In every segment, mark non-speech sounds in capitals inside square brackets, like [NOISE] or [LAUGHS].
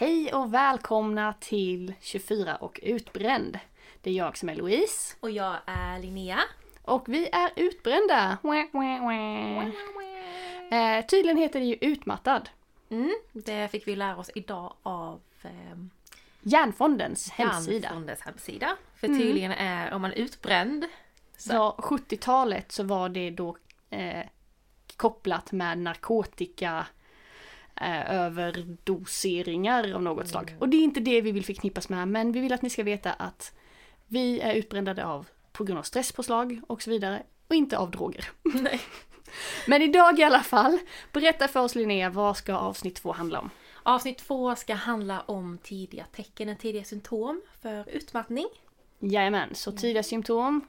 Hej och välkomna till 24 och utbränd. Det är jag som är Louise Och jag är Linnea. och vi är utbrända. Wah, wah, wah. Eh, tydligen heter det ju utmattad. Mm, det fick vi lära oss idag av eh, Järnfondens hemsida. Järnfondens hemsida. För tydligen är, om man är utbränd, så, Ja, 70-talet så var det då eh, kopplat med narkotika eh, överdoseringar av något slag. Och det är inte det vi vill förknippas med, men vi vill att ni ska veta att vi är utbrändade av på grund av stresspåslag och så vidare och inte av droger. [LAUGHS] nej. [LAUGHS] Men idag i alla fall, berätta för oss Linnea, vad ska avsnitt två handla om? Avsnitt två ska handla om tidiga tecken, tidiga symptom för utmattning. Jajamän, så tidiga symptom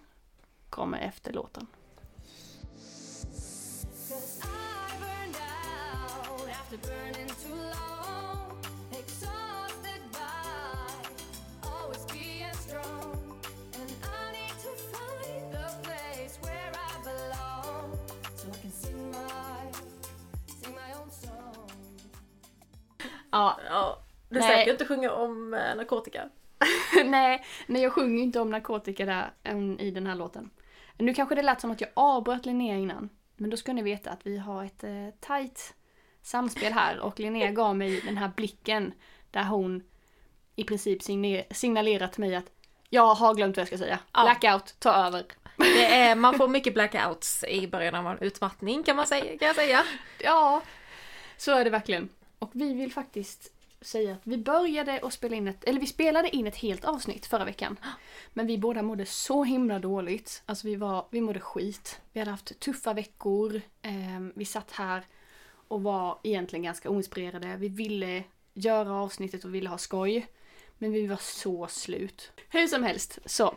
kommer efter låten. Ja, Ja, du är Nej. säker inte sjunga om eh, narkotika? [LAUGHS] nej, nej jag sjunger inte om narkotika där än i den här låten. Nu kanske det lät som att jag avbröt Linnea innan. Men då ska ni veta att vi har ett eh, tajt samspel här och Linnea gav mig den här blicken där hon i princip signalerar till mig att jag har glömt vad jag ska säga. Ja. Blackout, ta över. Det är, [LAUGHS] man får mycket blackouts i början av en utmattning kan man säga. Kan jag säga. Ja, så är det verkligen. Och vi vill faktiskt säga att vi började att spela in ett, eller vi spelade in ett helt avsnitt förra veckan. Men vi båda mådde så himla dåligt. Alltså vi var, vi mådde skit. Vi hade haft tuffa veckor. Ehm, vi satt här och var egentligen ganska oinspirerade. Vi ville göra avsnittet och ville ha skoj. Men vi var så slut. Hur som helst, så.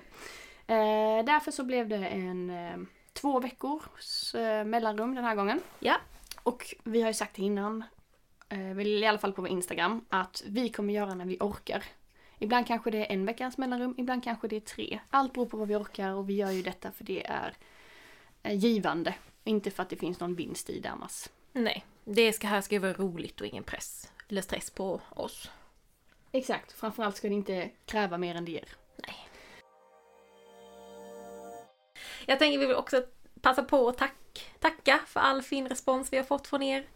Eh, därför så blev det en eh, två veckors eh, mellanrum den här gången. Ja. Och vi har ju sagt innan, eh, väl i alla fall på vår Instagram, att vi kommer göra när vi orkar. Ibland kanske det är en veckas mellanrum, ibland kanske det är tre. Allt beror på vad vi orkar och vi gör ju detta för det är eh, givande. Inte för att det finns någon vinst i det annars. Nej, det ska här ska ju vara roligt och ingen press eller stress på oss. Exakt, framförallt ska det inte kräva mer än det ger. Nej. Jag tänker vi vill också passa på att tack, tacka för all fin respons vi har fått från er.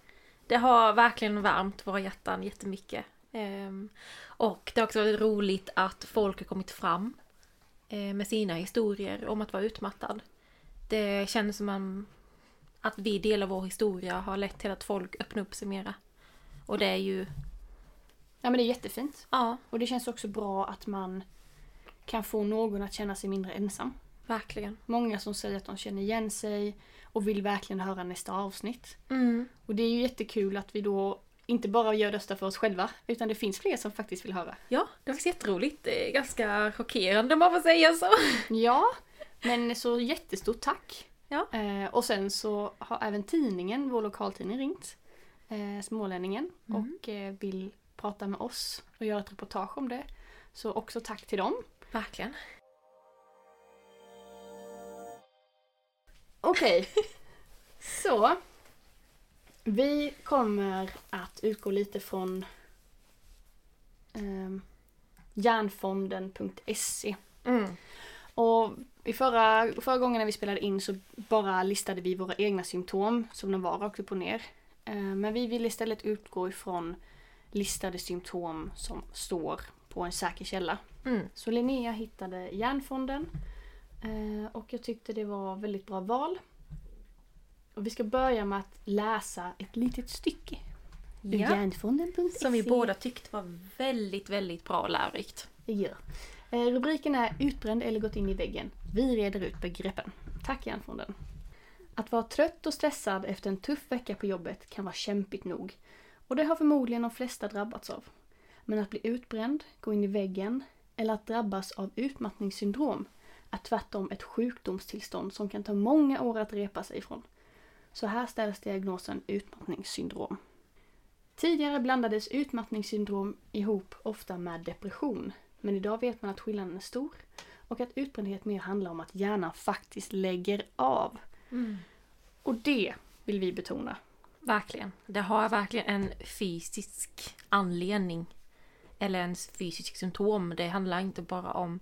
Det har verkligen värmt våra hjärtan jättemycket. Ehm, och det har också varit roligt att folk har kommit fram eh, med sina historier om att vara utmattad. Det känns som att vi delar vår historia har lett till att folk öppnar upp sig mera. Och det är ju, Ja men det är jättefint. ja, Och det känns också bra att man kan få någon att känna sig mindre ensam. verkligen. Många som säger att de känner igen sig och vill verkligen höra nästa avsnitt. Mm. Och det är ju jättekul att vi då inte bara gör detta för oss själva, utan det finns fler som faktiskt vill höra. Ja, det var faktiskt jätteroligt. Det är ganska chockerande om man får säga så. [LAUGHS] Ja, men så jättestort tack! Ja. Eh, och sen så har även tidningen, vår lokaltidning, ringt. Eh, Smålänningen. Och eh, vill prata med oss och göra ett reportage om det. Så också tack till dem. Verkligen. Okej. så. Vi kommer att utgå lite från um, järnfonden.se. Mm. Och i förra, förra gången när vi spelade in så bara listade vi våra egna symptom som de var rakt upp och ner. Eh, Men vi vill istället utgå ifrån listade symptom som står på en säker källa. Mm. Så Linnea hittade Järnfonden eh, och jag tyckte det var väldigt bra val. Och vi ska börja med att läsa ett litet stycke ur Ja. järnfonden.se. Som vi båda tyckte var väldigt, väldigt bra och lärorikt. Gör. Eh, rubriken är Utbränd eller gått in i väggen. Vi reder ut begreppen. Tack Järnfonden. Att vara trött och stressad efter en tuff vecka på jobbet kan vara kämpigt nog. Och det har förmodligen de flesta drabbats av. Men att bli utbränd, gå in i väggen eller att drabbas av utmattningssyndrom är tvärtom ett sjukdomstillstånd som kan ta många år att repa sig ifrån. Så här ställs diagnosen utmattningssyndrom. Tidigare blandades utmattningssyndrom ihop ofta med depression. Men idag vet man att skillnaden är stor och att utbrändhet mer handlar om att hjärnan faktiskt lägger av. Och det vill vi betona. Verkligen. Det har verkligen en fysisk anledning eller ens fysisk symptom. Det handlar inte bara om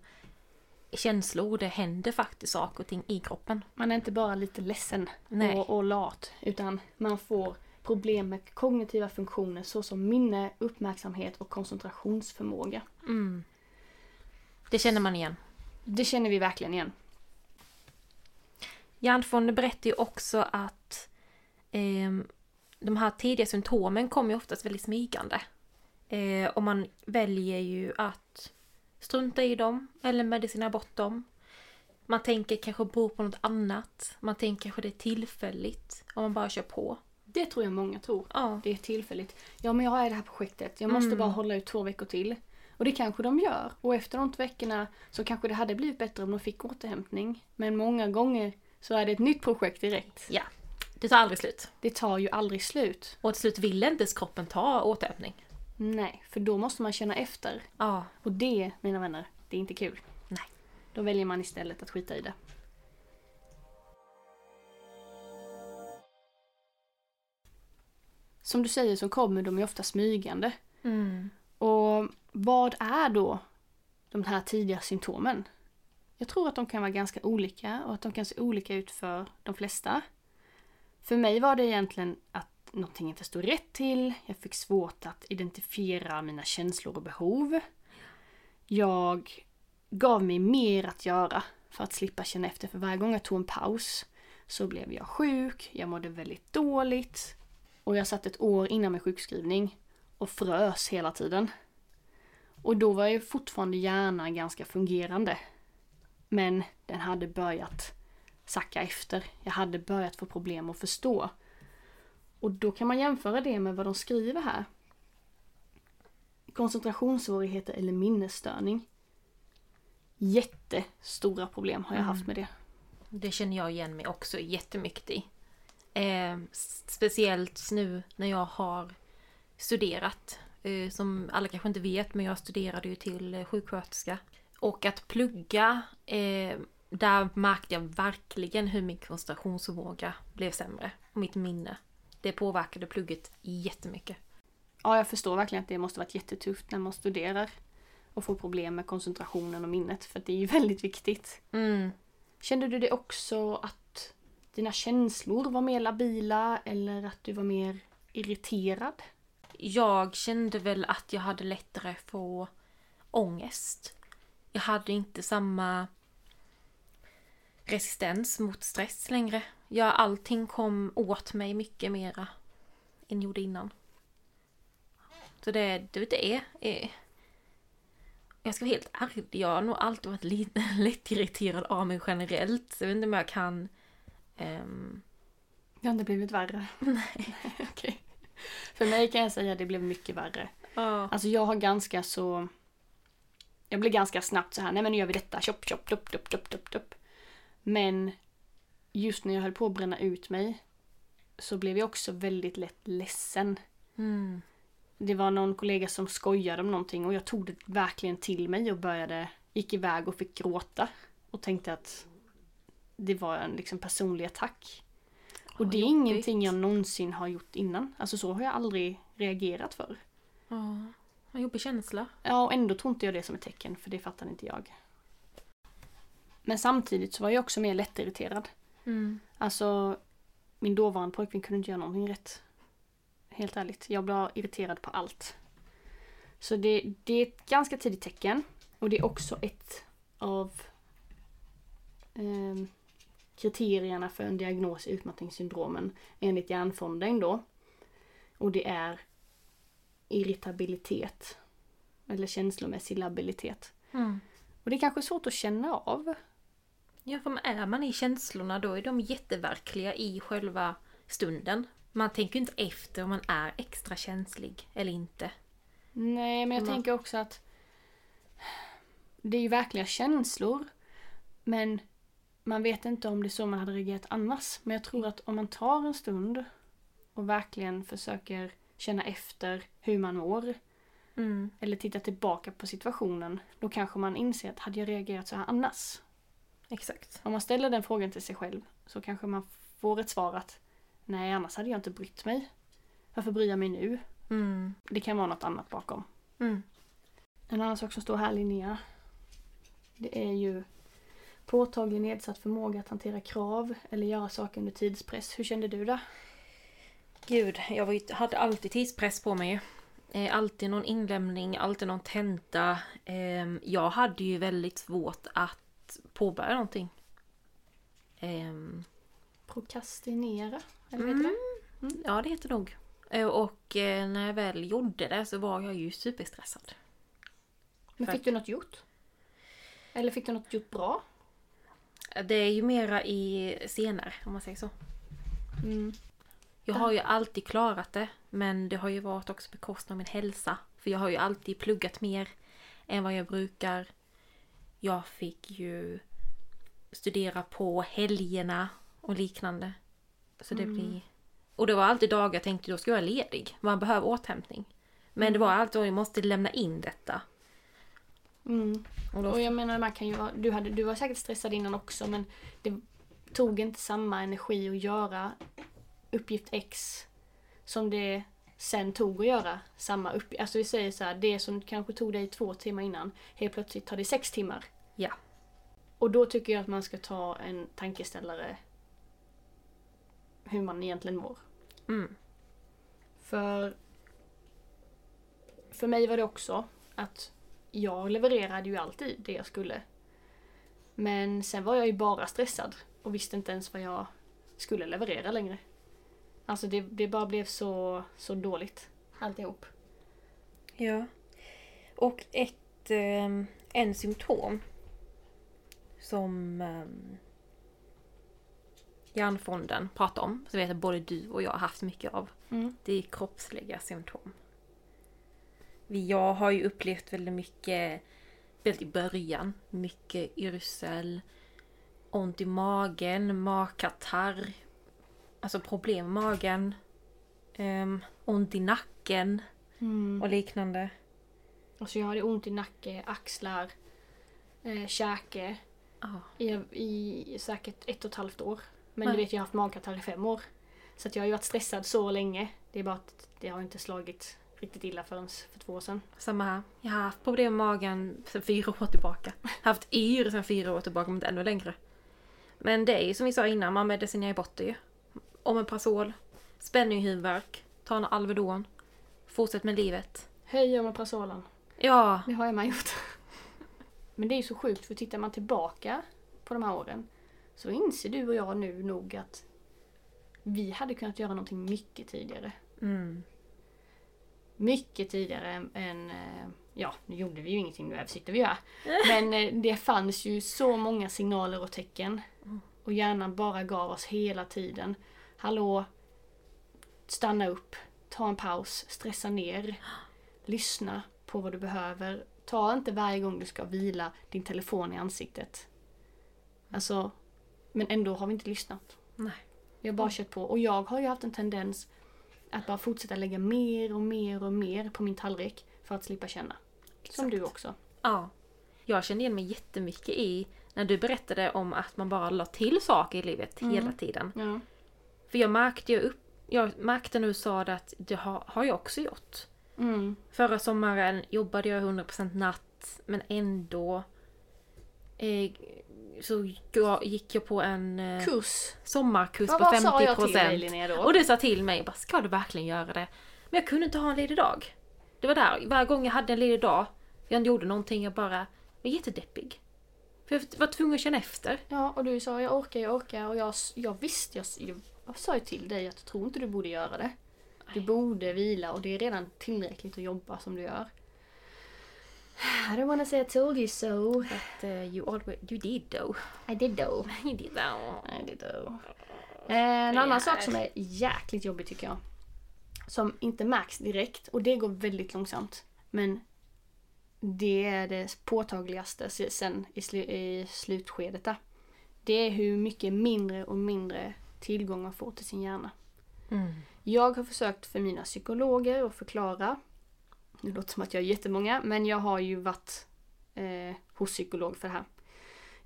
känslor, det händer faktiskt saker och ting i kroppen. Man är inte bara lite ledsen Nej. och, och lat utan man får problem med kognitiva funktioner såsom minne, uppmärksamhet och koncentrationsförmåga. Mm. Det känner man igen. Det känner vi verkligen igen. Hjärnfonden berättar ju också att ehm, de här tidiga symptomen kommer ju oftast väldigt smygande. Eh, och man väljer ju att strunta i dem eller medicinera bort dem. Man tänker kanske beror på något annat. Man tänker kanske det är tillfälligt om man bara kör på. Det tror jag många tror. Ja. Det är tillfälligt. Ja, men jag har det här projektet. Jag måste Mm. bara hålla ut två veckor till. Och det kanske de gör. Och efter de två veckorna så kanske det hade blivit bättre om de fick återhämtning. Men många gånger så är det ett nytt projekt direkt. ja. Det tar aldrig slut. Det tar ju aldrig slut. Och till slut vill inte ens kroppen ta återhämtning. Nej, för då måste man känna efter. Ja. Och det, mina vänner, det är inte kul. Nej. Då väljer man istället att skita i det. Som du säger så kommer de ju ofta smygande. Mm. Och vad är då de här tidiga symptomen? Jag tror att de kan vara ganska olika och att de kan se olika ut för de flesta. För mig var det egentligen att någonting inte stod rätt till. Jag fick svårt att identifiera mina känslor och behov. Jag gav mig mer att göra för att slippa känna efter. För varje gång jag tog en paus så blev jag sjuk, jag mådde väldigt dåligt. Och jag satt ett år innan min sjukskrivning och frös hela tiden. Och då var ju fortfarande hjärnan ganska fungerande. Men den hade börjat sacka efter. Jag hade börjat få problem att förstå. Och då kan man jämföra det med vad de skriver här. Koncentrationssvårigheter eller minnesstörning. Jättestora problem har jag haft med det. Det känner jag igen mig också jättemycket i. Eh, speciellt nu när jag har studerat. Eh, som alla kanske inte vet, men jag studerade ju till eh, sjuksköterska. Och att plugga, eh, där märkte jag verkligen hur min koncentrationsförmåga blev sämre. Och mitt minne. Det påverkade plugget jättemycket. Ja, jag förstår verkligen att det måste varit jättetufft när man studerar. Och får problem med koncentrationen och minnet, för att det är ju [LAUGHS] väldigt viktigt. Mm. Kände du det också att dina känslor var mer labila eller att du var mer irriterad? Jag kände väl att jag hade lättare få ångest. Jag hade inte samma resistens mot stress längre. Ja, allting kom åt mig mycket mera än gjorde innan. Så det, det, det är... är jag ska vara helt ärlig, jag har nog alltid varit lite [LAUGHS] lättirriterad av mig generellt. Så jag vet inte om jag kan... ehm, Det har inte blivit värre. [LAUGHS] Nej. Okej. För mig kan jag säga att det blev mycket värre. Alltså jag har ganska så... Jag blir ganska snabbt så här, nej men nu gör vi detta, chop chop, dupp, dupp, dupp, dupp, dupp. Men just när jag höll på att bränna ut mig så blev jag också väldigt lätt ledsen. Mm. Det var någon kollega som skojade om någonting och jag tog det verkligen till mig och började, gick iväg och fick gråta. Och tänkte att det var en liksom personlig attack. Och det är jobbigt. ingenting jag någonsin har gjort innan. Alltså så har jag aldrig reagerat för. Ja, en jobbig känsla. Ja, och ändå tror inte jag det som ett tecken, för det fattar inte jag. Men samtidigt så var jag också mer lättirriterad. Mm. Alltså, min dåvarande pojkvän kunde inte göra någonting rätt. Helt ärligt, jag blev irriterad på allt. Så det, det är ett ganska tidigt tecken. Och det är också ett av ehm, kriterierna för en diagnos i utmattningssyndromen enligt Hjärnfonden då. Och det är irritabilitet. Eller känslomässig labilitet. Mm. Och det är kanske svårt att känna av. Ja, för är man i känslorna då är de jätteverkliga i själva stunden. Man tänker inte efter om man är extra känslig eller inte. Nej, men jag Mm. tänker också att det är ju verkliga känslor. Men man vet inte om det är så man hade reagerat annars. Men jag tror att om man tar en stund och verkligen försöker känna efter hur man mår Mm. eller titta tillbaka på situationen, då kanske man inser att hade jag reagerat så här annars? Exakt. Om man ställer den frågan till sig själv så kanske man får ett svar att nej, annars hade jag inte brytt mig. Varför bryr jag mig nu? Mm. Det kan vara något annat bakom. Mm. En annan sak som står här Linnea. Det är ju påtaglig nedsatt förmåga att hantera krav eller göra saker under tidspress. Hur kände du det? Gud, jag var hade alltid tidspress på mig. Eh, alltid någon inlämning, alltid någon tenta. Eh, jag hade ju väldigt svårt att påbörja någonting. Ehm, Prokrastinera? Eller vet du det? ja, det heter nog. Eh, och eh, när jag väl gjorde det så var jag ju superstressad. Men För- fick du något gjort? Eller fick du något gjort bra? Det är ju mera i scener, om man säger så. Mm. Jag har ju alltid klarat det, men det har ju varit också på kostnad av min hälsa. För jag har ju alltid pluggat mer än vad jag brukar. Jag fick ju studera på helgerna och liknande. Så det blir... Och det var alltid dagar jag tänkte då ska jag vara ledig. Man behöver återhämtning. Men det var alltid att jag måste lämna in detta. Mm. Och då, Och jag menar, man kan ju vara, du, hade, du var säkert stressad innan också men det tog inte samma energi att göra uppgift X som det sen tog att göra samma uppgift. Alltså vi säger så här, det som kanske tog dig två timmar innan, helt plötsligt tar det sex timmar. Ja. Och då tycker jag att man ska ta en tankeställare hur man egentligen mår. Mm. För för mig var det också att jag levererade ju alltid det jag skulle. Men sen var jag ju bara stressad och visste inte ens vad jag skulle leverera längre. Alltså det, det bara blev så, så dåligt alltihop. Ja. Och ett, eh, en symptom som eh, Hjärnfonden pratar om, som vet att både du och jag har haft mycket av, Mm. det är kroppsliga symptom. Jag har ju upplevt väldigt mycket, väldigt i början, mycket yrsel, ont i magen, magkatarr, alltså problem med magen, um, ont i nacken och liknande. Alltså jag hade ont i nacke, axlar, eh, käke I, i säkert ett och ett halvt år. Men Nej. du vet, jag har haft magkatarr i fem år. Så jag har ju varit stressad så länge. Det är bara att det har inte slagit riktigt illa förrän för två år sedan. Samma här. Jag har haft problem med magen sedan fyra år tillbaka. Haft yr sedan fyra år tillbaka, men inte ännu längre. Men det är ju som vi sa innan, man medicinerar ju bort det ju. Omeprazol, spänning i huvudvärk, ta en Alvedon, fortsätt med livet. Höj Omeprazolen. Ja, Det har man gjort. Men det är ju så sjukt för tittar man tillbaka på de här åren så inser du och jag nu nog att vi hade kunnat göra någonting mycket tidigare. mm. Mycket tidigare än, eh, ja, nu gjorde vi ju ingenting, nu sitter vi här. [LAUGHS] Men eh, det fanns ju så många signaler och tecken. Och hjärnan bara gav oss hela tiden. Hallå, stanna upp, ta en paus, stressa ner, [GASPS] lyssna på vad du behöver. Ta inte varje gång du ska vila din telefon i ansiktet. Alltså, men ändå har vi inte lyssnat. Nej. Vi har bara kört på. Och jag har ju haft en tendens att bara fortsätta lägga mer och mer och mer på min tallrik för att slippa känna. Som du också. Ja. Jag kände igen mig jättemycket i när du berättade om att man bara la till saker i livet hela tiden. Ja. För jag märkte ju upp, jag märkte när du sa det att det har, har jag också gjort. Mm. Förra sommaren jobbade jag 100% natt men ändå eh, så gick jag på en eh, Kurs. sommarkurs Vad, på vad sa jag till dig 50%. Linnea då? Och du sa till mig, bara, ska du verkligen göra det? Men jag kunde inte ha en ledig dag. Det var där, varje gång jag hade en ledig dag, jag gjorde någonting, jag bara var jättedeppig. För jag var tvungen att känna efter. Ja, och du sa jag orkar, jag orkar. Och jag, jag visste, jag, jag, jag sa ju till dig att jag tror inte du borde göra det. Du borde vila och det är redan tillräckligt att jobba som du gör. I don't wanna say I told you so. But uh, you, always, you did though. I did though. [LAUGHS] You did though. I did though. En annan sak som är jäkligt jobbig tycker jag. Som inte märks direkt och det går väldigt långsamt. Men det är det påtagligaste se- sen i, slu- i slutskedet där. Det är hur mycket mindre och mindre tillgång man får till sin hjärna. Mm. Jag har försökt för mina psykologer att förklara. Det låter som att jag är jättemånga, men jag har ju varit eh, hos psykolog för det här.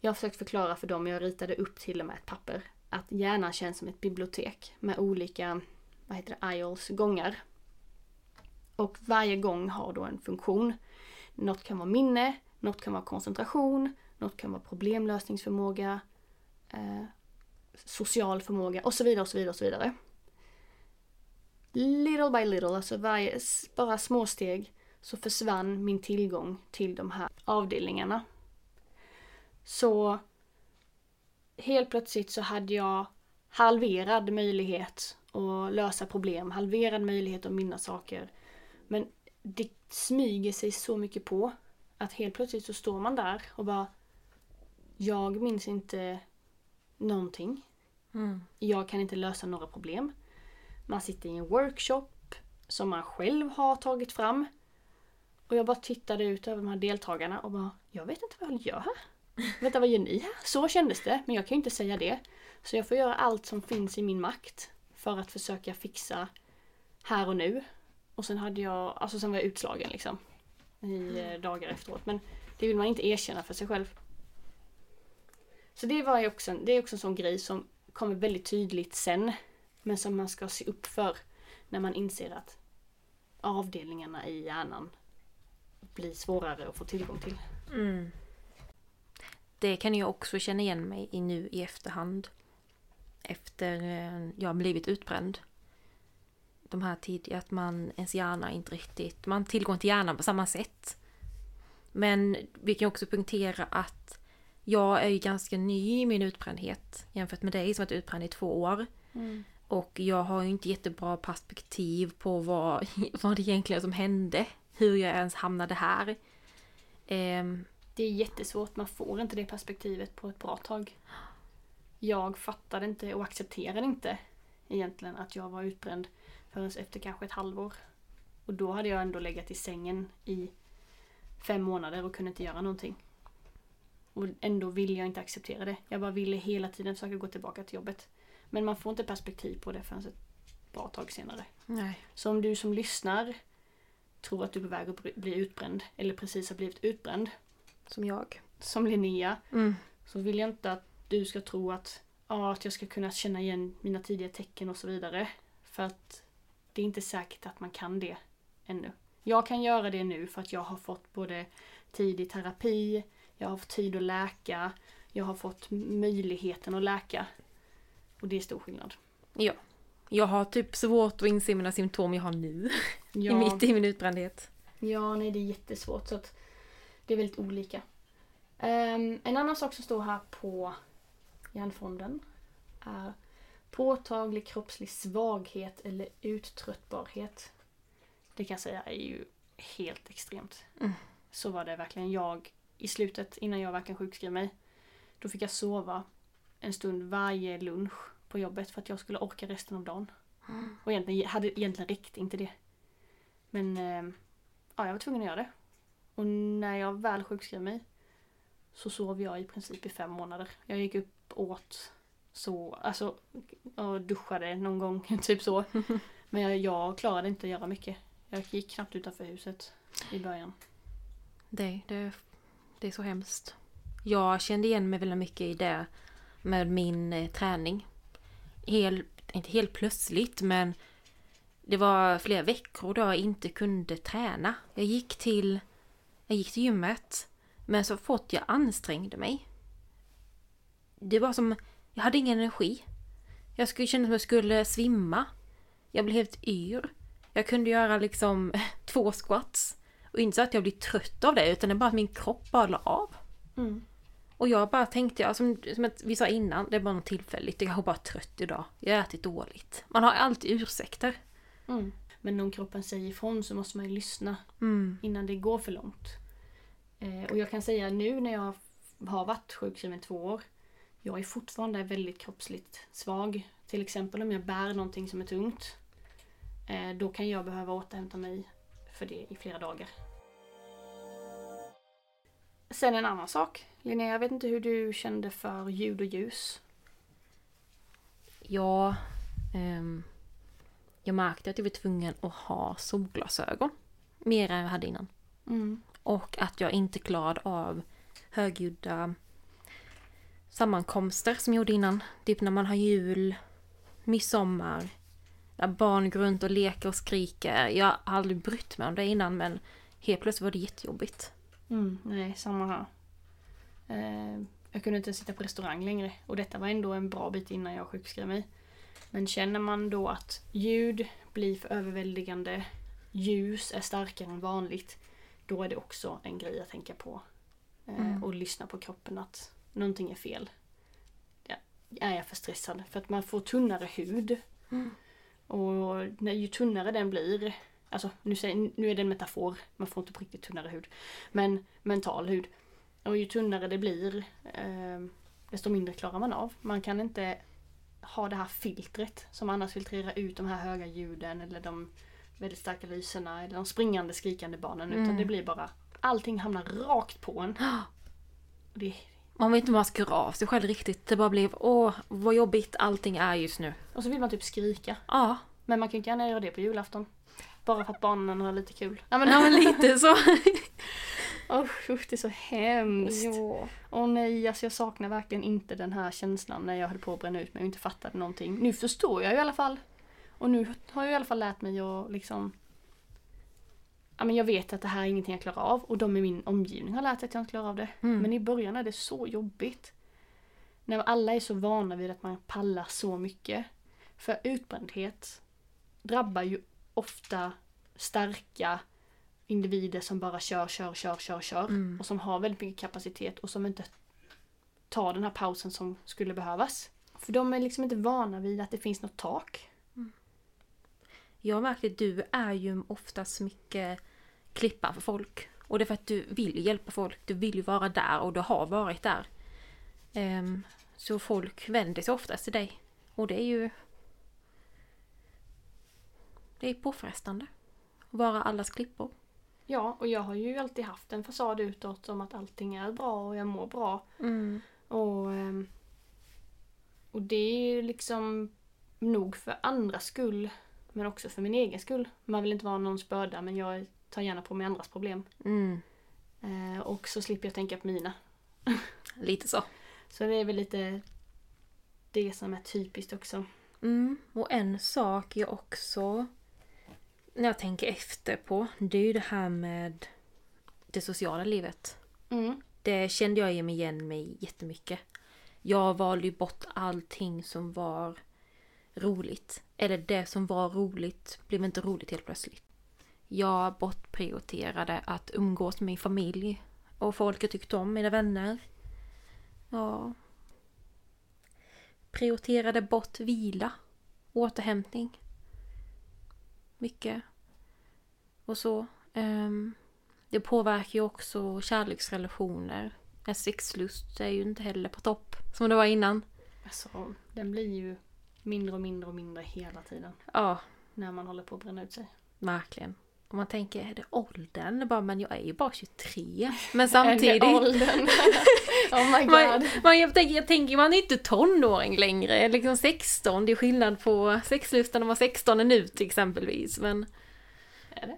Jag har försökt förklara för dem, jag ritade upp till och med ett papper, att hjärnan känns som ett bibliotek med olika, vad heter det, IOLs, gångar. Och varje gång har då en funktion. Något kan vara minne, något kan vara koncentration, något kan vara problemlösningsförmåga, eh, social förmåga och så vidare och så vidare och så vidare. Little by little, alltså varje, bara små steg så försvann min tillgång till de här avdelningarna. Så helt plötsligt så hade jag halverad möjlighet att lösa problem, halverad möjlighet att minnas saker. Men det smyger sig så mycket på att helt plötsligt så står man där och bara Jag minns inte någonting. Mm. Jag kan inte lösa några problem. Man sitter i en workshop som man själv har tagit fram. Och jag bara tittade ut över de här deltagarna och bara Jag vet inte vad jag gör här. [LAUGHS] Vänta, vad gör ni här? Så kändes det, men jag kan ju inte säga det. Så jag får göra allt som finns i min makt för att försöka fixa här och nu. Och sen hade jag, alltså sen var jag utslagen liksom. I eh, dagar efteråt. Men det vill man inte erkänna för sig själv. Så det var ju också, det är också en sån grej som kommer väldigt tydligt sen. Men som man ska se upp för när man inser att avdelningarna i hjärnan blir svårare att få tillgång till. Mm. Det kan jag också känna igen mig i nu i efterhand. Efter eh, jag blivit utbränd. De här tidiga, att man, ens hjärna inte riktigt, man har tillgång till hjärnan på samma sätt. Men vi kan också punktera att jag är ju ganska ny i min utbrändhet jämfört med dig som varit utbränd i två år. Och jag har ju inte jättebra perspektiv på vad, [LAUGHS] vad det egentligen som hände. Hur jag ens hamnade här. Ehm, det är jättesvårt, man får inte det perspektivet på ett bra tag. Jag fattade inte och accepterade inte egentligen att jag var utbränd förrän efter kanske ett halvår. Och då hade jag ändå legat i sängen i fem månader och kunde inte göra någonting. Och ändå ville jag inte acceptera det. Jag bara ville hela tiden försöka gå tillbaka till jobbet. Men man får inte perspektiv på det förrän ett bra tag senare. nej. Så om du som lyssnar tror att du är på väg att bli- utbränd eller precis har blivit utbränd Som jag. som Linnea Mm. så vill jag inte att du ska tro att, ja, att jag ska kunna känna igen mina tidiga tecken och så vidare. För att det är inte säkert att man kan det ännu. Jag kan göra det nu för att jag har fått både tid i terapi, jag har fått tid att läka, jag har fått möjligheten att läka. Och det är stor skillnad. Ja. Jag har typ svårt att inse mina symptom jag har nu. [LAUGHS] Ja, Mitt i min utbrändhet. Ja, nej det är jättesvårt så att det är väldigt olika. Ehm, en annan sak som står här på hjärnfonden är påtaglig kroppslig svaghet eller uttröttbarhet. Det kan jag säga är ju helt extremt. Mm. Så var det verkligen jag i slutet innan jag verkligen sjukskrev mig. Då fick jag sova en stund varje lunch på jobbet för att jag skulle orka resten av dagen. [GASPS] Och egentligen hade egentligen räckt inte det. Men eh, ja, jag var tvungen att göra det. Och när jag väl sjukskrev mig så sov jag i princip i fem månader. Jag gick upp, åt, så, alltså och duschade någon gång, [LAUGHS] typ så. [LAUGHS] Men jag, jag klarade inte att göra mycket. Jag gick knappt utanför huset i början. Det, det, det är så hemskt. Jag kände igen mig väldigt mycket i det med min eh, träning. Hel, inte helt plötsligt men det var flera veckor då jag inte kunde träna. Jag gick till, jag gick till gymmet men så fort jag ansträngde mig. Det var som, jag hade ingen energi. Jag skulle känna som jag skulle svimma. Jag blev helt yr. Jag kunde göra liksom [LAUGHS] två squats. Och inte så att jag blir trött av det utan det är bara att min kropp bara la av. Mm. Och jag bara tänkte, ja, som, som vi sa innan, det är bara något tillfälligt. Jag är bara trött idag. Jag har ätit dåligt. Man har alltid ursäkter. Mm. Men om kroppen säger ifrån så måste man ju lyssna Mm. innan det går för långt. Eh, och jag kan säga nu när jag har varit sjukskriven i två år. Jag är fortfarande väldigt kroppsligt svag. Till exempel om jag bär någonting som är tungt. Eh, då kan jag behöva återhämta mig för det i flera dagar. Sen en annan sak. Linnea, jag vet inte hur du kände för ljud och ljus. Ja, ehm, jag märkte att jag var tvungen att ha solglasögon. Mer än jag hade innan. Mm. Och att jag inte klarade av högljudda sammankomster som jag gjorde innan. Typ när man har jul, midsommar, där barn går runt och leker och skriker. Jag har aldrig brytt mig om det innan men helt plötsligt var det jättejobbigt. Mm, nej, samma här. Eh, jag kunde inte sitta på restaurang längre och detta var ändå en bra bit innan jag sjukskrev mig. Men känner man då att ljud blir för överväldigande, ljus är starkare än vanligt, då är det också en grej att tänka på. Eh, Mm. Och lyssna på kroppen att någonting är fel. Ja, är jag för stressad? För att man får tunnare hud. Mm. Och när, ju tunnare den blir, alltså nu, nu är det en metafor, man får inte på riktigt tunnare hud. Men mental hud. Och ju tunnare det blir, eh, desto mindre klarar man av. Man kan inte ha det här filtret som annars filtrerar ut de här höga ljuden eller de väldigt starka lyserna eller de springande skrikande barnen. Utan Mm. det blir bara, allting hamnar rakt på en. [GASPS] Det, Man vet inte om man ska av sig själv riktigt. Det bara blev åh vad jobbigt allting är just nu. och så vill man typ skrika. Ja, Men man kan inte gärna göra det på julafton. Bara för att barnen har lite kul. Ja, men, ja men lite så. [LAUGHS] Usch, usch, det är så hemskt. Åh nej, alltså jag saknar verkligen inte den här känslan när jag höll på att bränna ut mig och inte fattade någonting. Nu förstår jag ju i alla fall. Och nu har jag i alla fall lärt mig att liksom... Ja men jag vet att det här är ingenting jag klarar av och de i min omgivning har lärt sig att jag inte klarar av det. Mm. Men i början är det så jobbigt. När alla är så vana vid att man pallar så mycket. För utbrändhet drabbar ju ofta starka individer som bara kör, kör, kör, kör, kör. Mm. Och som har väldigt mycket kapacitet och som inte tar den här pausen som skulle behövas. För de är liksom inte vana vid att det finns något tak. Jag märker att du är ju oftast mycket klippa för folk. Och det är för att du vill hjälpa folk. Du vill ju vara där och du har varit där. Ehm, så folk vänder sig oftast till dig. Och det är ju... Det är påfrestande. Att vara allas klippor. Ja, och jag har ju alltid haft en fasad utåt om att allting är bra och jag mår bra. Mm. Och, ehm, och det är ju liksom nog för andras skull men också för min egen skull. Man vill inte vara någons börda men jag tar gärna på mig andras problem. Mm. Eh, och så slipper jag tänka på mina. [LAUGHS] Lite så. Så det är väl lite det som är typiskt också. Mm. Och en sak jag också när jag tänker efter på, det är ju det här med det sociala livet. Mm. Det kände jag igen mig jättemycket. Jag valde ju bort allting som var roligt. Eller det som var roligt blev inte roligt helt plötsligt. Jag bortprioriterade att umgås med min familj och folk jag tyckte om, mina vänner. Ja. Prioriterade bort vila, återhämtning. Mycket. Och så. ehm, det påverkar ju också kärleksrelationer. En sexlust är ju inte heller på topp som det var innan. Alltså, den blir ju mindre och mindre och mindre hela tiden. Ja, När man håller på att bränna ut sig. verkligen. Och man tänker, är det åldern? Bara, men jag är ju bara 23. [LAUGHS] Men samtidigt. åldern? [LAUGHS] oh my Man, god. man, jag, tänker, jag tänker, man är inte tonåring längre. Liksom 16, det är skillnad på sexlusten när man var 16 nu exempelvis. Men Är det?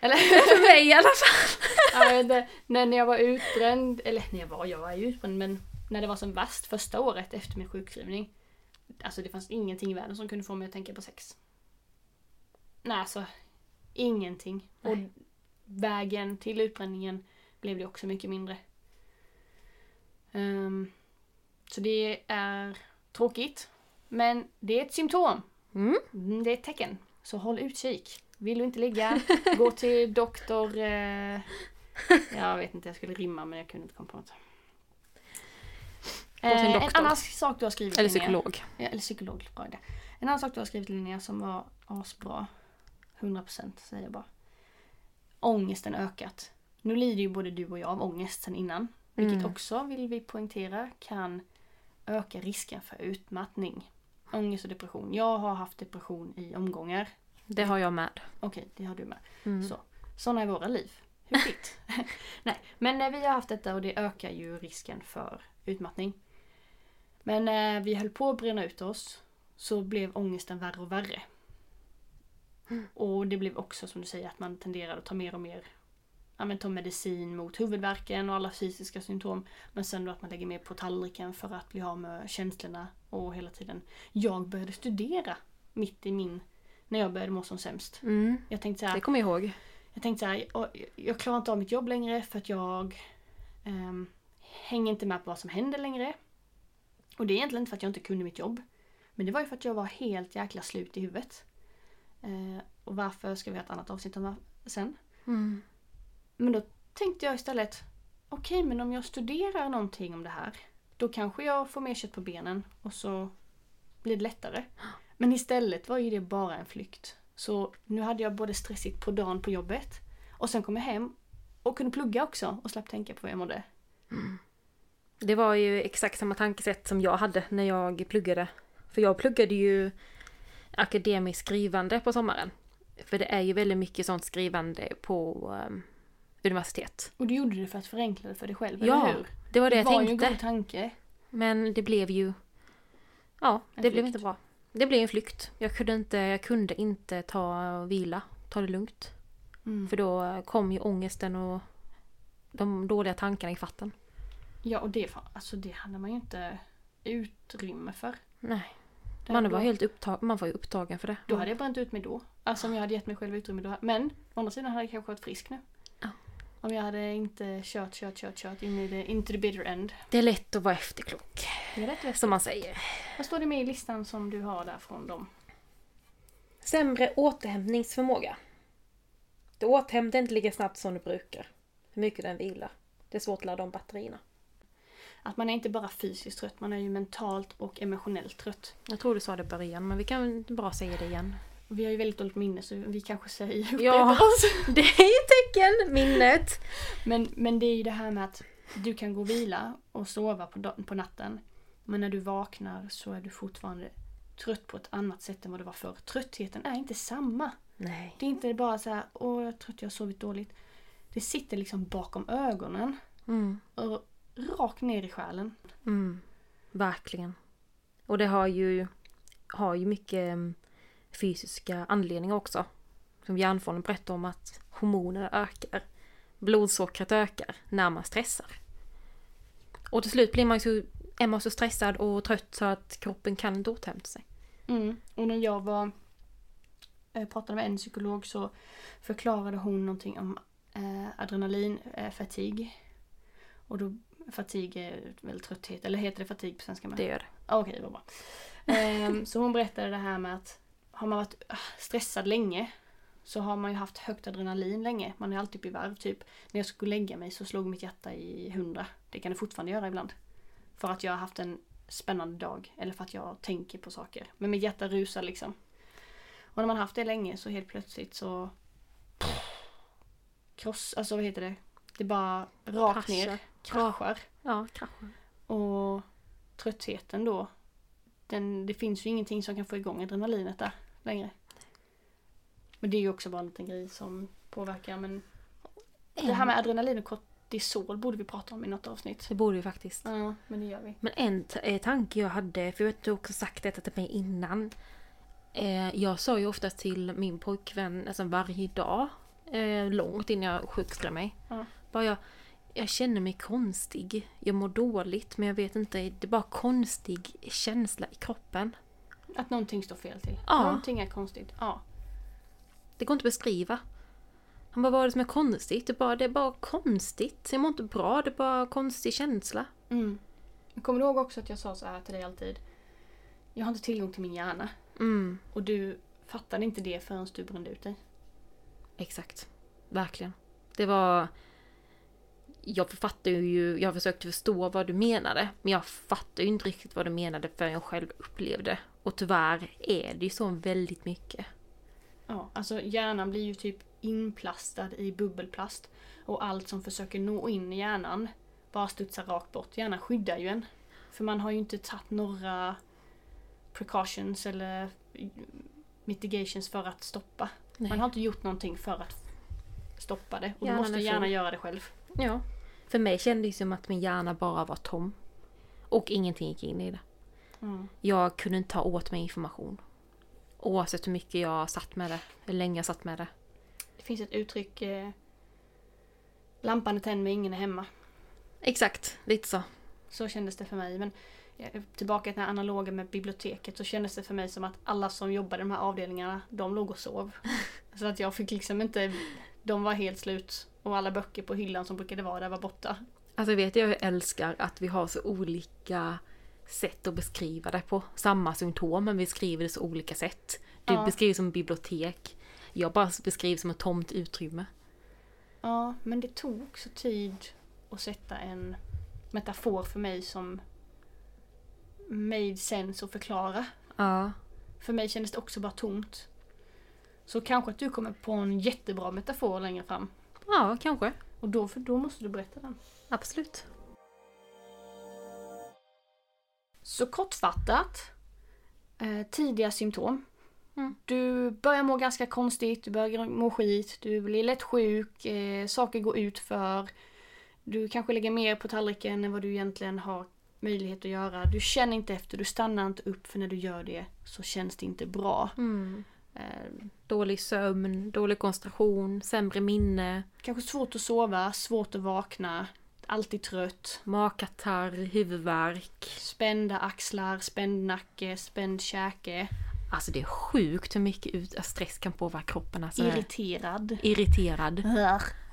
Eller? [LAUGHS] för mig i alla fall. Ja, jag vet när jag var utbränd, eller när jag var, jag var ju utbränd men när det var som värst första året efter min sjukskrivning. Alltså det fanns ingenting i världen som kunde få mig att tänka på sex. Nej alltså, ingenting. Och Nej. vägen till utbränningen blev det också mycket mindre. Ehm, så det är tråkigt. Men det är ett symptom. Mm. Mm, Det är ett tecken. Så håll utkik. Vill du inte ligga, [LAUGHS] gå till doktor... Eh, jag vet inte, jag skulle rimma men jag kunde inte komma på något. Eh, en annan sak du har skrivit Eller Linnea. psykolog. Ja, eller psykolog. En annan sak du har skrivit Linnea som var asbra. 100% säger jag bara. Ångesten ökat. Nu lider ju både du och jag av ångest sen innan. Vilket Mm. också, vill vi poängtera, kan öka risken för utmattning. Ångest och depression. Jag har haft depression i omgångar. Det har jag med. Okej, det har du med. Mm. Så. Sådana är våra liv. Hur ditt? [LAUGHS] Nej, men eh, vi har haft detta och det ökar ju risken för utmattning. Men när vi höll på att bränna ut oss så blev ångesten värre och värre. Och det blev också som du säger att man tenderade att ta mer och mer ja, men ta medicin mot huvudvärken och alla fysiska symptom. Men sen då att man lägger mer på tallriken för att bli av med känslorna och hela tiden. Jag började studera mitt i min, när jag började må som sämst. Mm. Jag tänkte så här, Det kommer jag ihåg. Jag tänkte så här, jag, jag klarar inte av mitt jobb längre för att jag ehm, hänger inte med på vad som händer längre. Och det är egentligen inte för att jag inte kunde mitt jobb. Men det var ju för att jag var helt jäkla slut i huvudet. Eh, och varför ska vi ha ett annat avsnitt om sen. Mm. Men då tänkte jag istället, okej men om jag studerar någonting om det här, då kanske jag får mer kött på benen och så blir det lättare. Men istället var ju det bara en flykt. Så nu hade jag både stressigt på dagen på jobbet och sen kom jag hem och kunde plugga också och slapp tänka på hur jag mådde. Det var ju exakt samma tankesätt som jag hade när jag pluggade. För jag pluggade ju akademiskt skrivande på sommaren. För det är ju väldigt mycket sånt skrivande på um, universitet. Och du gjorde det för att förenkla det för dig själv, Ja, eller hur? Det var det jag var ju en tänkte. god tanke. Men det blev ju... Ja, En det blev flykt. inte bra. Det blev en flykt. Jag kunde inte, jag kunde inte ta och vila, ta det lugnt. Mm. För då kom ju ångesten och de dåliga tankarna i fatten. Ja, och det, alltså, det hade man ju inte utrymme för. Nej, Det- man var helt upptagen, man var ju upptagen för det. Då hade jag bränt ut mig då. Alltså om jag hade gett mig själv utrymme då. Men å andra sidan hade jag kanske varit frisk nu. Ja. Om jag hade inte kört, kört, kört, kört in i the, into the bitter end. Det är lätt att vara efterklok, Det är rätt rätt. som man säger. Vad står det med i listan som du har där från dem? Sämre återhämtningsförmåga. Du återhämtar inte lika snabbt som du brukar. Hur mycket den vilar. Det är svårt att ladda om batterierna. Att man är inte bara fysiskt trött, man är ju mentalt och emotionellt trött. Jag tror du sa det i början, men vi kan bara säga det igen. Vi har ju väldigt dåligt minne så vi kanske säger [LAUGHS] Ja. oss. [LAUGHS] Det är ju tecken, minnet. Men, men det är ju det här med att du kan gå och vila och sova på, på natten. Men när du vaknar så är du fortfarande trött på ett annat sätt än vad du var förr. Tröttheten är inte samma. Nej. Det är inte bara så här, åh jag är trött, jag har sovit dåligt. Det sitter liksom bakom ögonen Mm. och rakt ner i själen. Mm. Verkligen. Och det har ju, har ju mycket mm, fysiska anledningar också. Som hjärnfonden berättar om att hormonerna ökar. Blodsockret ökar när man stressar. Och till slut blir man så, är man så stressad och trött så att kroppen kan inte återhämta sig. Mm. Och när jag var eh, pratade med en psykolog så förklarade hon någonting om eh, adrenalin, eh. Och då, fatigue är väl trötthet, eller heter det fatigue på svenska med? Det gör det. Ah, Okej, vad bra. Ehm, så hon berättade det här med att har man varit ah, stressad länge så har man ju haft högt adrenalin länge. Man är alltid uppe i varv. Typ när jag skulle lägga mig så slog mitt hjärta i hundra. Det kan det fortfarande göra ibland. För att jag har haft en spännande dag eller för att jag tänker på saker. Men mitt hjärta rusar liksom. Och när man har haft det länge så helt plötsligt så kross, alltså vad heter det? Det bara rakt ner, Kraschar. Ja, kraschar. Och tröttheten då. Den, det finns ju ingenting som kan få igång adrenalinet där längre. Men det är ju också bara en liten grej som påverkar. Men det här med adrenalin och kortisol borde vi prata om i något avsnitt. Det borde vi faktiskt. Ja, men det gör vi. Men en t- eh, tanke jag hade, för jag vet du också sagt detta till mig innan. Eh, jag sa ju ofta till min pojkvän alltså varje dag, eh, långt innan jag sjukskrev mig. Ja. Bara jag, jag känner mig konstig, jag mår dåligt men jag vet inte, det är bara konstig känsla i kroppen. Att någonting står fel till. Ja. Någonting är konstigt. Ja. Det går inte att beskriva. Han bara, vad är det som är konstigt? Det är bara, det är bara konstigt. Jag mår inte bra, det är bara konstig känsla. Mm. Jag kommer ihåg också att jag sa så här till dig alltid. Jag har inte tillgång till min hjärna. Mm, Och du fattade inte det förrän du brände ut dig. exakt. Verkligen. Det var... Jag fattar ju, jag försökte förstå vad du menade, men jag fattar ju inte riktigt vad du menade förrän jag själv upplevde. Och tyvärr är det ju så väldigt mycket. Ja, alltså hjärnan blir ju typ inplastad i bubbelplast. Och allt som försöker nå in i hjärnan bara studsar rakt bort. Hjärnan skyddar ju en. För man har ju inte tagit några precautions eller mitigations för att stoppa. Nej. Man har inte gjort någonting för att stoppa det. Och då måste är hjärnan göra det själv. Ja. För mig kändes det som att min hjärna bara var tom. Och ingenting gick in i det. Mm. Jag kunde inte ta åt mig information. Oavsett hur mycket jag satt med det, hur länge jag satt med det. Det finns ett uttryck eh, Lampan är tänd men ingen är hemma. Exakt, lite så. Så kändes det för mig. Men eh, tillbaka till den här analoga med biblioteket så kändes det för mig som att alla som jobbade i de här avdelningarna, de låg och sov. [LAUGHS] så att jag fick liksom inte de var helt slut. Och alla böcker på hyllan som brukade vara där var borta. Alltså vet jag, jag älskar att vi har så olika sätt att beskriva det på. Samma symptom men vi skriver det så olika sätt. Du Ja. beskriver som bibliotek. Jag bara beskriver som ett tomt utrymme. Ja, men det tog också tid att sätta en metafor för mig som made sense att förklara. Ja. För mig kändes det också bara tomt. Så kanske att du kommer på en jättebra metafor längre fram. Ja, kanske. Och då, för då måste du berätta den. Absolut. Så kortfattat. Eh, tidiga symptom. Mm. Du börjar må ganska konstigt, du börjar må skit, du blir lätt sjuk, eh, saker går ut för. Du kanske lägger mer på tallriken än vad du egentligen har möjlighet att göra. Du känner inte efter, du stannar inte upp för när du gör det så känns det inte bra. Mm. Eh, Dålig sömn, dålig koncentration, sämre minne, kanske svårt att sova, svårt att vakna, alltid trött. magkatarr, huvudvärk. Spända axlar, spänd nacke, spänd käke. Alltså det är sjukt hur mycket ut- stress kan påverka kroppen. Alltså, Irriterad. irriterad.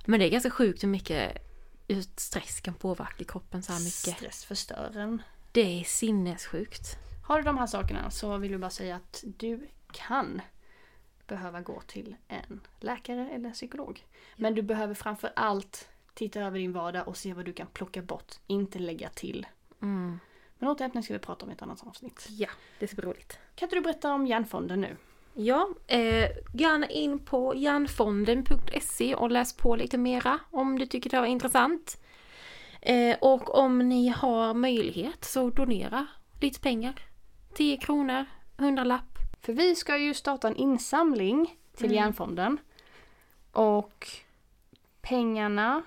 Men det är ganska sjukt hur mycket ut- stress kan påverka kroppen så här mycket. Stress förstör en. Det är sinnessjukt. Har du de här sakerna så vill jag bara säga att du kan behöva gå till en läkare eller psykolog. Men du behöver framför allt titta över din vardag och se vad du kan plocka bort, inte lägga till. Mm. Men återhämtning ska vi prata om i ett annat avsnitt. Ja, det ska bli roligt. Kan inte du berätta om Hjärnfonden nu? Ja, eh, gärna in på hjärnfonden.se och läs på lite mera om du tycker det var intressant. Eh, och om ni har möjlighet så donera lite pengar. 10 kronor, 100 lapp. För vi ska ju starta en insamling till Mm. Hjärnfonden. Och pengarna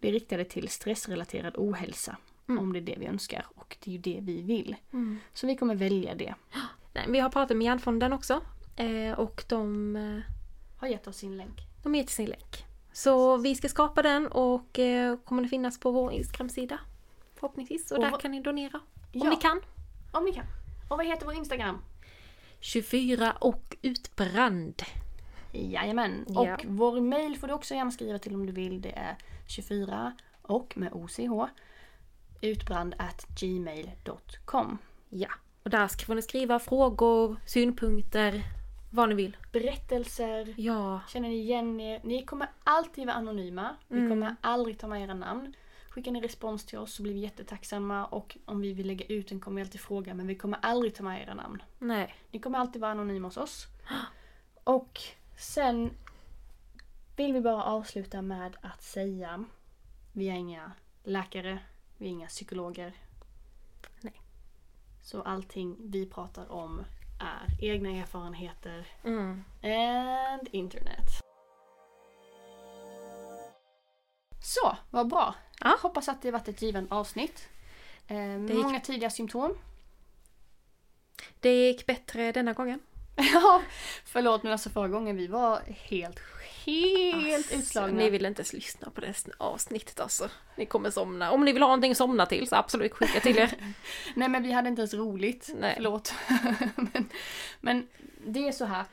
blir riktade till stressrelaterad ohälsa. Mm. Om det är det vi önskar. Och det är ju det vi vill. Så vi kommer välja det. [GASPS] Nej, vi har pratat med Hjärnfonden också. Eh, och de, eh, Har gett oss sin länk. de ger till sin länk. Så vi ska skapa den och eh, kommer den finnas på vår Instagram-sida. Förhoppningsvis. Och, Och där kan ni donera. Om Ja. ni kan. Om ni kan. Och vad heter vår Instagram? 24 och utbränd. Jajamän. Ja. Och vår mail får du också gärna skriva till om du vill. Det är 24 och med OCH utbrand at gmail.com. Ja, och där ska ni skriva frågor, synpunkter, vad ni vill. Berättelser. Ja, Känner ni igen er? Ni kommer alltid vara anonyma. Vi Mm. kommer aldrig ta med era namn. Skickar ni respons till oss så blir vi jättetacksamma och om vi vill lägga ut den kommer vi alltid fråga men vi kommer aldrig ta med era namn. nej. Ni kommer alltid vara anonyma hos oss. [GASPS] Och sen vill vi bara avsluta med att säga vi är inga läkare, vi är inga psykologer. Nej. Så allting vi pratar om är egna erfarenheter Mm. and internet. Så, vad bra. Ja. Hoppas att det varit ett given avsnitt. Eh, gick- många tidiga symptom. Det gick bättre denna gången. [LAUGHS] Ja, förlåt men alltså förra gången vi var helt, helt Alltså, utslagna. Ni vill inte ens lyssna på det avsnittet alltså. Ni kommer somna. Om ni vill ha någonting att somna till så absolut skicka till er. [LAUGHS] Nej men vi hade inte ens roligt. Nej. Förlåt. [LAUGHS] men, men det är så här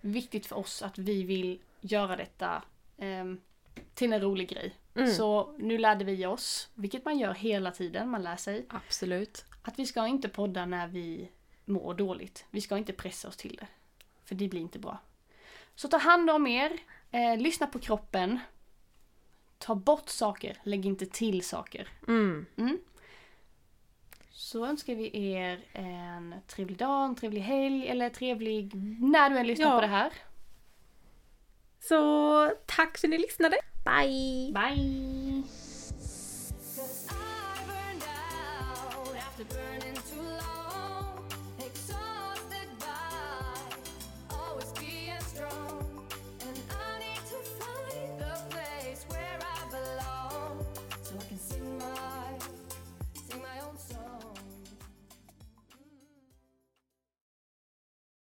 viktigt för oss att vi vill göra detta ehm, till en rolig grej. Mm. Så nu lärde vi oss, vilket man gör hela tiden, man lär sig, Absolut. att vi ska inte podda när vi mår dåligt. Vi ska inte pressa oss till det. För det blir inte bra. Så ta hand om er, eh, lyssna på kroppen, ta bort saker, lägg inte till saker. Mm. Mm. Så önskar vi er en trevlig dag, en trevlig helg eller trevlig när du än lyssnar Ja. på det här. Så tack för att ni lyssnade. Bye. Bye.